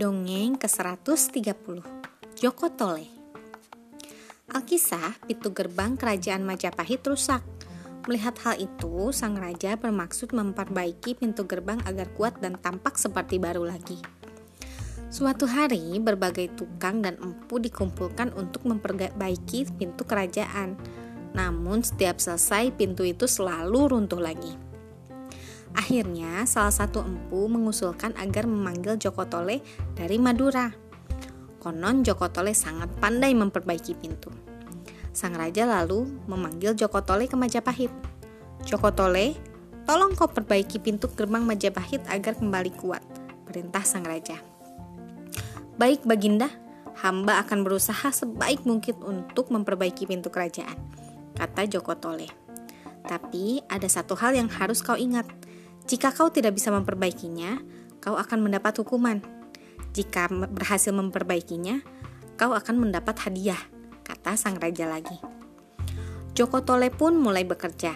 Dongeng ke-130 Joko Tole Alkisah, pintu gerbang kerajaan Majapahit rusak. Melihat hal itu, sang raja bermaksud memperbaiki pintu gerbang agar kuat dan tampak seperti baru lagi. Suatu hari, berbagai tukang dan empu dikumpulkan untuk memperbaiki pintu kerajaan. Namun, setiap selesai, pintu itu selalu runtuh lagi. Akhirnya, salah satu empu mengusulkan agar memanggil Joko Tole dari Madura. Konon Joko Tole sangat pandai memperbaiki pintu. Sang raja lalu memanggil Joko Tole ke Majapahit. Joko Tole, tolong kau perbaiki pintu gerbang Majapahit agar kembali kuat, perintah sang raja. Baik Baginda, hamba akan berusaha sebaik mungkin untuk memperbaiki pintu kerajaan, kata Joko Tole. Tapi ada satu hal yang harus kau ingat – jika kau tidak bisa memperbaikinya, kau akan mendapat hukuman. Jika berhasil memperbaikinya, kau akan mendapat hadiah, kata sang raja lagi. Joko Tole pun mulai bekerja.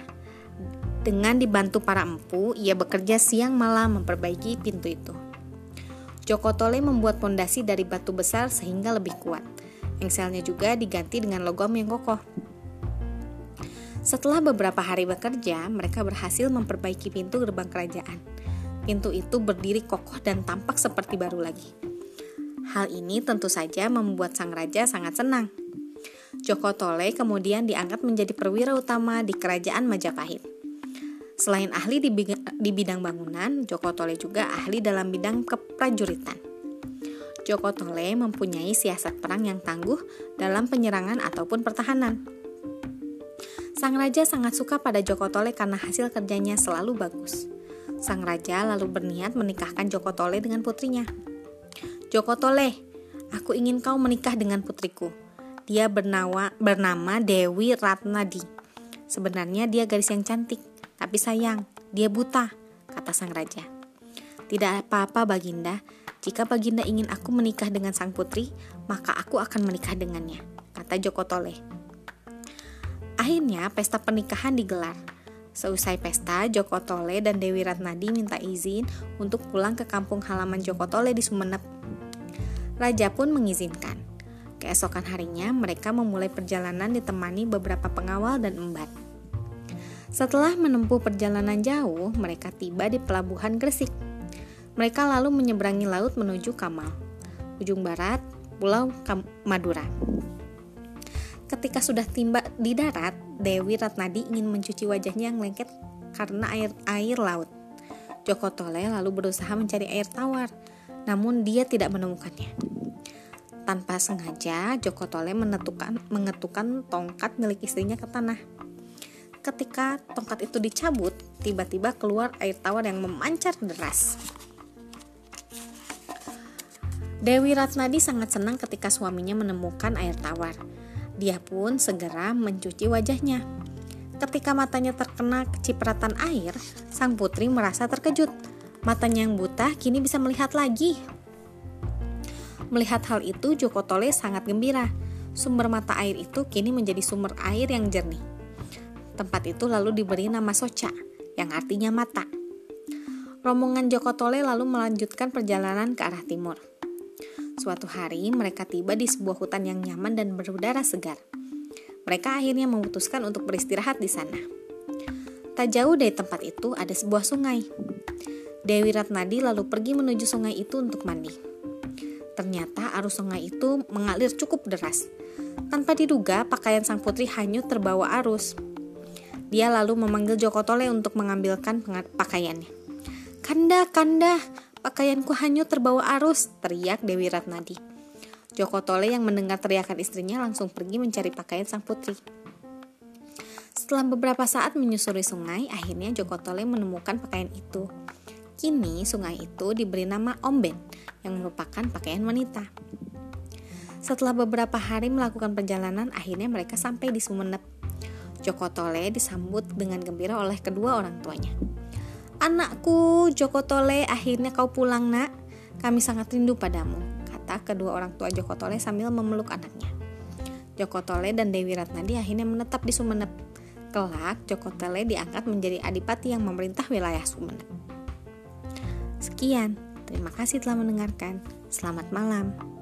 Dengan dibantu para empu, ia bekerja siang malam memperbaiki pintu itu. Joko Tole membuat pondasi dari batu besar sehingga lebih kuat. Engselnya juga diganti dengan logam yang kokoh. Setelah beberapa hari bekerja, mereka berhasil memperbaiki pintu gerbang kerajaan. Pintu itu berdiri kokoh dan tampak seperti baru lagi. Hal ini tentu saja membuat sang raja sangat senang. Joko Tole kemudian diangkat menjadi perwira utama di kerajaan Majapahit. Selain ahli di bidang bangunan, Joko Tole juga ahli dalam bidang keprajuritan. Joko Tole mempunyai siasat perang yang tangguh dalam penyerangan ataupun pertahanan. Sang raja sangat suka pada Joko Tole karena hasil kerjanya selalu bagus. Sang raja lalu berniat menikahkan Joko Tole dengan putrinya. Joko Tole, aku ingin kau menikah dengan putriku. Dia bernama, bernama Dewi Ratnadi. Sebenarnya dia gadis yang cantik, tapi sayang, dia buta, kata sang raja. Tidak apa-apa Baginda, jika Baginda ingin aku menikah dengan sang putri, maka aku akan menikah dengannya, kata Joko Tole. Akhirnya pesta pernikahan digelar. Seusai pesta, Joko Tole dan Dewi Ratnadi minta izin untuk pulang ke kampung halaman Joko Tole di Sumeneb. Raja pun mengizinkan. Keesokan harinya, mereka memulai perjalanan ditemani beberapa pengawal dan embat. Setelah menempuh perjalanan jauh, mereka tiba di pelabuhan Gresik. Mereka lalu menyeberangi laut menuju Kamal, ujung barat Pulau Madura. Ketika sudah tiba di darat, Dewi Ratnadi ingin mencuci wajahnya yang lengket karena air air laut. Joko Tole lalu berusaha mencari air tawar, namun dia tidak menemukannya. Tanpa sengaja, Joko Tole menentukan, mengetukkan tongkat milik istrinya ke tanah. Ketika tongkat itu dicabut, tiba-tiba keluar air tawar yang memancar deras. Dewi Ratnadi sangat senang ketika suaminya menemukan air tawar. Dia pun segera mencuci wajahnya. Ketika matanya terkena kecipratan air, sang putri merasa terkejut. Matanya yang buta kini bisa melihat lagi. Melihat hal itu, Joko Tole sangat gembira. Sumber mata air itu kini menjadi sumber air yang jernih. Tempat itu lalu diberi nama Soca, yang artinya mata. Rombongan Joko Tole lalu melanjutkan perjalanan ke arah timur. Suatu hari, mereka tiba di sebuah hutan yang nyaman dan berudara segar. Mereka akhirnya memutuskan untuk beristirahat di sana. Tak jauh dari tempat itu ada sebuah sungai. Dewi Ratnadi lalu pergi menuju sungai itu untuk mandi. Ternyata arus sungai itu mengalir cukup deras. Tanpa diduga, pakaian sang putri hanyut terbawa arus. Dia lalu memanggil Joko Tole untuk mengambilkan pakaiannya. Kanda, kanda, Pakaianku hanyut terbawa arus, teriak Dewi Ratnadi. Joko Tole yang mendengar teriakan istrinya langsung pergi mencari pakaian sang putri. Setelah beberapa saat menyusuri sungai, akhirnya Joko Tole menemukan pakaian itu. Kini sungai itu diberi nama Omben, yang merupakan pakaian wanita. Setelah beberapa hari melakukan perjalanan, akhirnya mereka sampai di Sumeneb. Joko Tole disambut dengan gembira oleh kedua orang tuanya. Anakku, Joko Tole, akhirnya kau pulang nak. Kami sangat rindu padamu, kata kedua orang tua Joko Tole sambil memeluk anaknya. Joko Tole dan Dewi Ratnadi akhirnya menetap di Sumeneb. Kelak, Joko Tole diangkat menjadi adipati yang memerintah wilayah Sumeneb. Sekian, Terima kasih telah mendengarkan. Selamat malam.